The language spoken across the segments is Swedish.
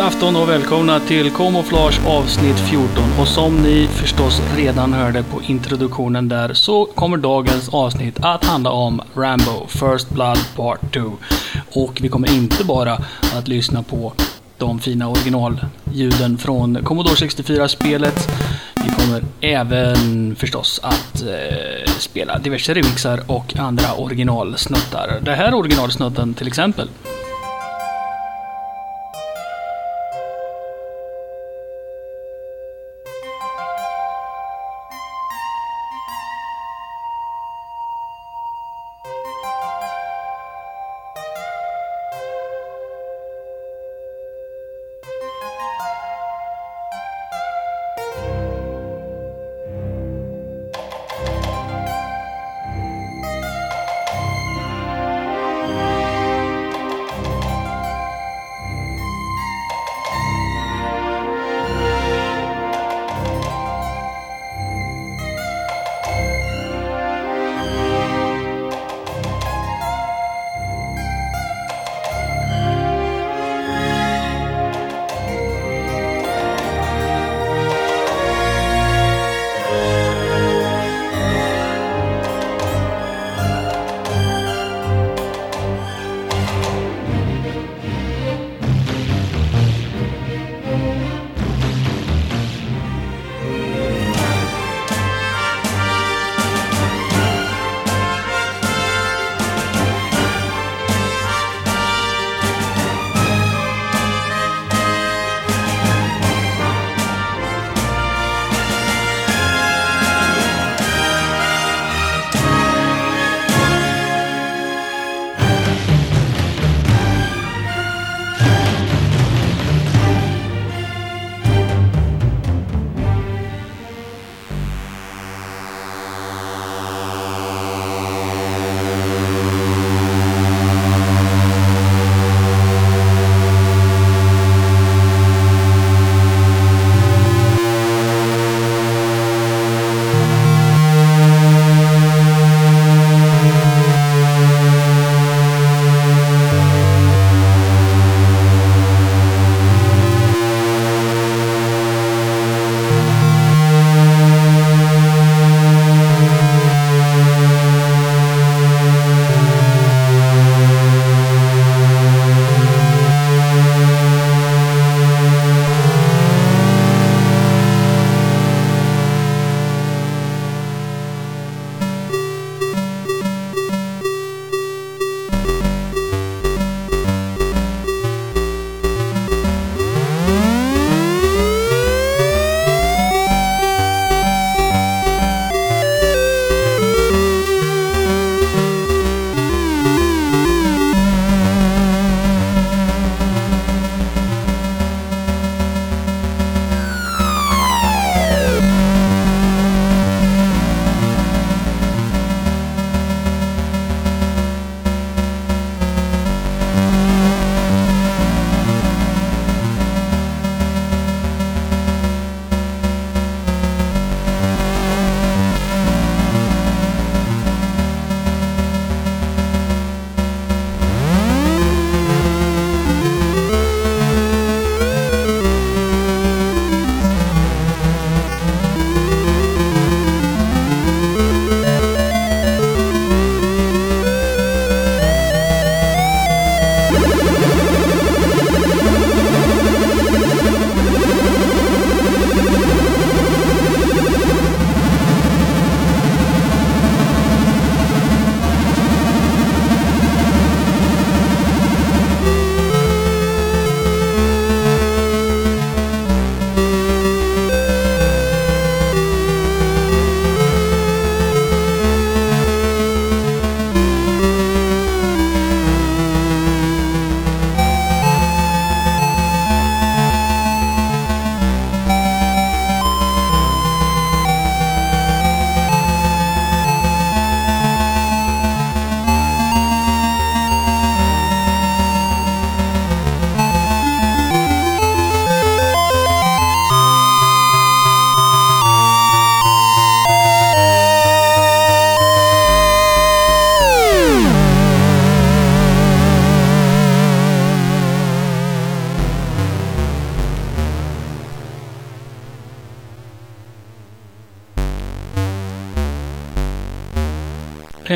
God afton och välkomna till Camouflage avsnitt 14. Och som ni förstås redan hörde på introduktionen där så kommer dagens avsnitt att handla om Rambo First Blood Part 2. Och vi kommer inte bara att lyssna på de fina originalljuden från Commodore 64-spelet. Vi kommer även förstås att eh, spela diverse remixar och andra originalsnuttar. Det här originalsnutten till exempel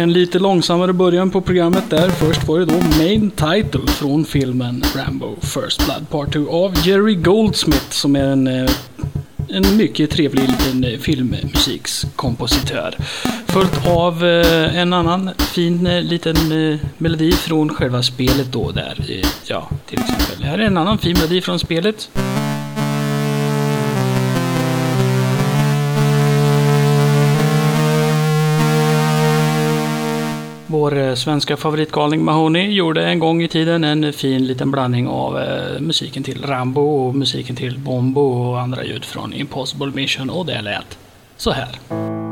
En lite långsammare början på programmet där. Först var det då Main Title från filmen Rambo First Blood Part 2 av Jerry Goldsmith som är en, eh, en mycket trevlig liten eh, filmmusikskompositör. Följt av eh, en annan fin liten melodi från själva spelet då där. Ja, till exempel. Här är en annan fin melodi från spelet. Vår eh, svenska favoritgalning Mahoney gjorde en gång i tiden en fin liten blandning av eh, musiken till Rambo och musiken till Bombo och andra ljud från Impossible Mission och det lät så här.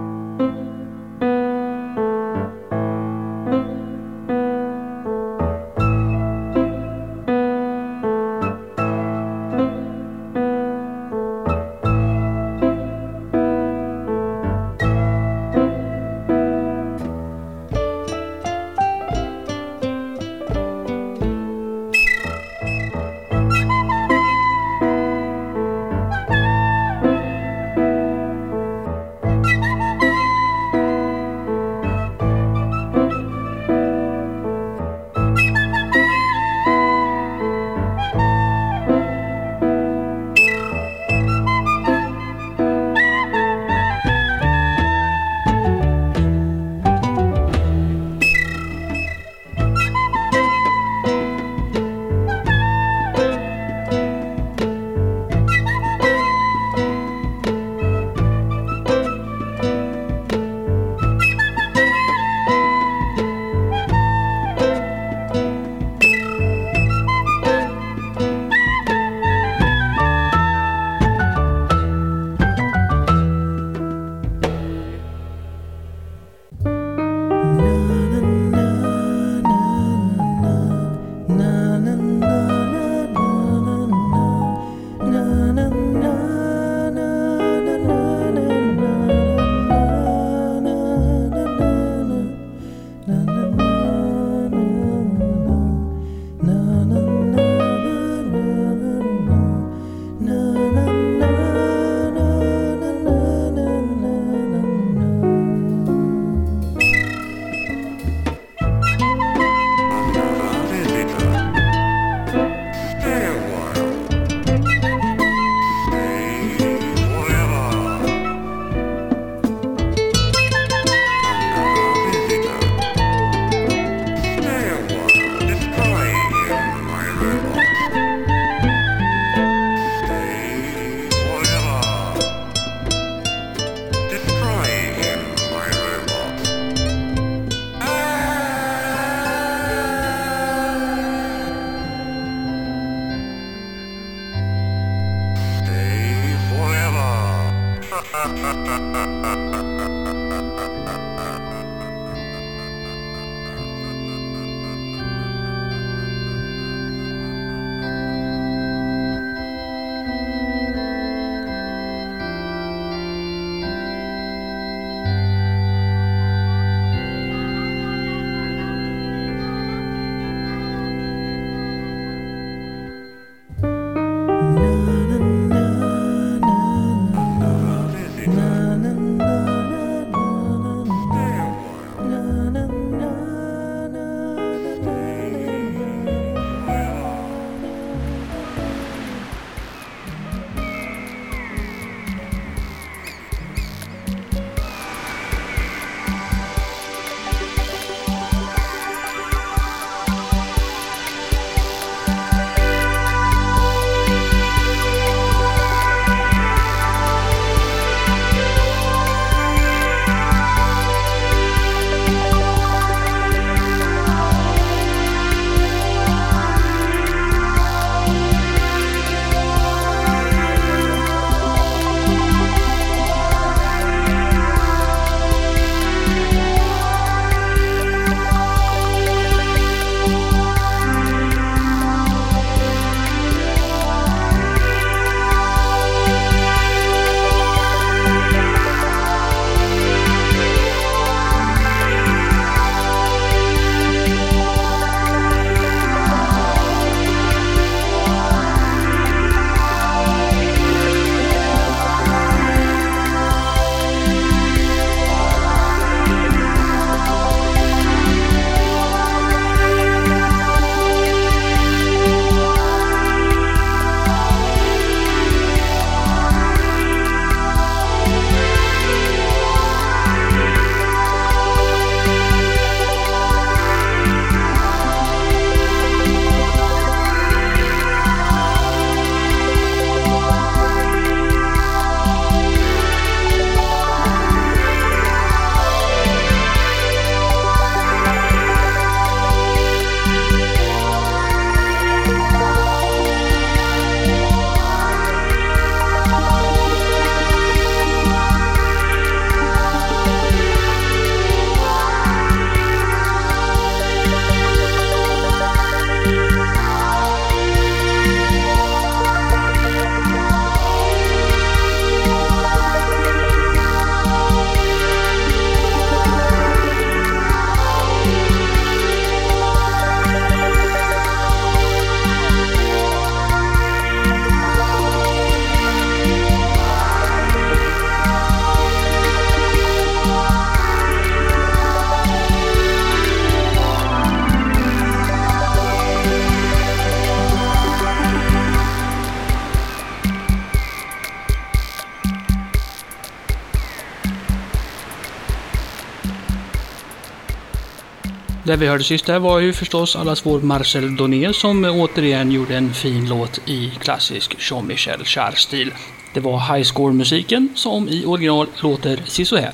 Det vi hörde sist där var ju förstås allas vår Marcel Doné som återigen gjorde en fin låt i klassisk Jean-Michel Jarre-stil. Det var highscore-musiken som i original låter så här.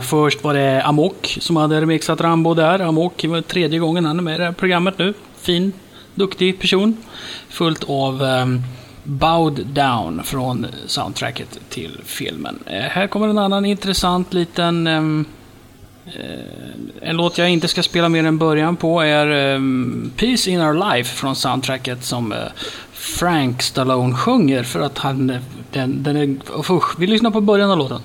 Först var det Amok som hade remixat Rambo där. Amok var tredje gången han är med i det här programmet nu. Fin, duktig person. Fullt av um, Bowed Down från soundtracket till filmen. Uh, här kommer en annan intressant liten... um, en låt jag inte ska spela mer än början på är um, Peace in Our Life från soundtracket som uh, Frank Stallone sjunger för att han... Den, den är... Usch, vi lyssnar på början av låten.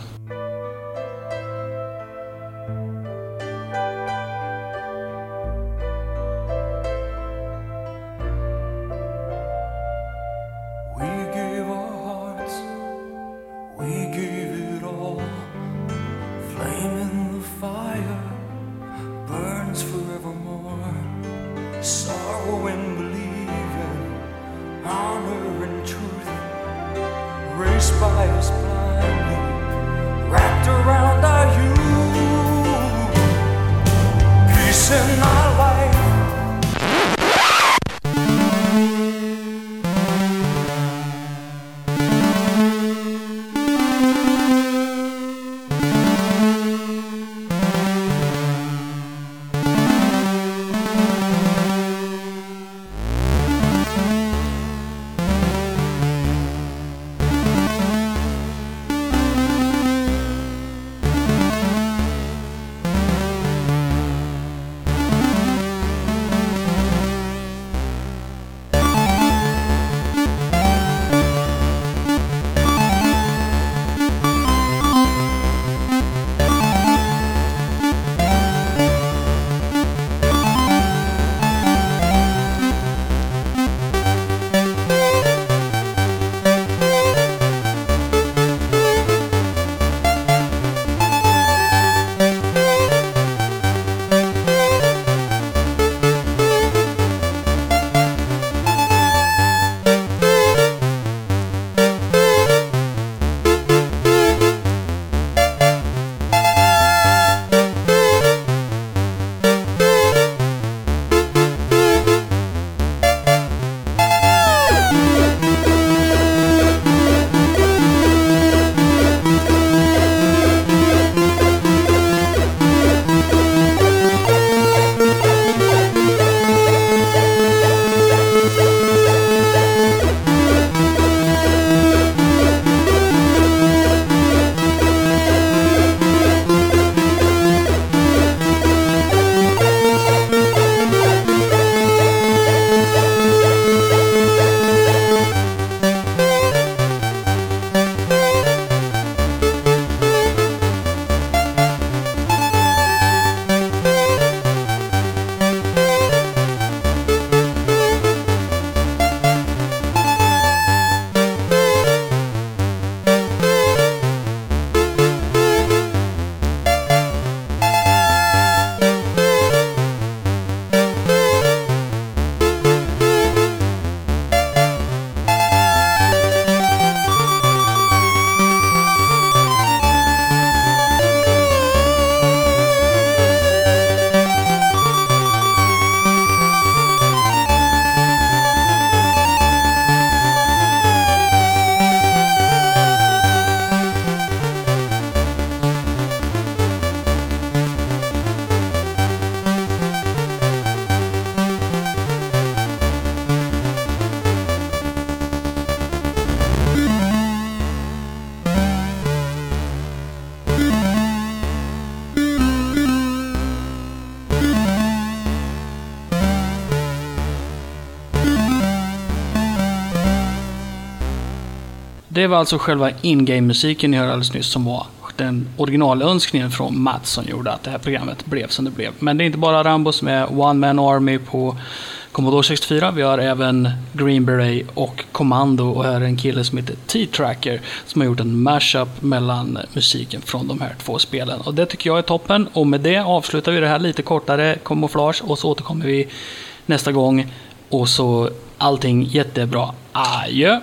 Det var alltså själva in-game-musiken ni hörde alldeles nyss som var den originalönskningen från Mats som gjorde att det här programmet blev som det blev. Men det är inte bara Rambo som är One Man Army på Commodore 64. Vi har även Green Beret och Commando och här är en kille som heter T-Tracker som har gjort en mashup mellan musiken från de här två spelen. Och det tycker jag är toppen. Och med det avslutar vi det här lite kortare kamouflage och så återkommer vi nästa gång. Och så allting jättebra. Adjö!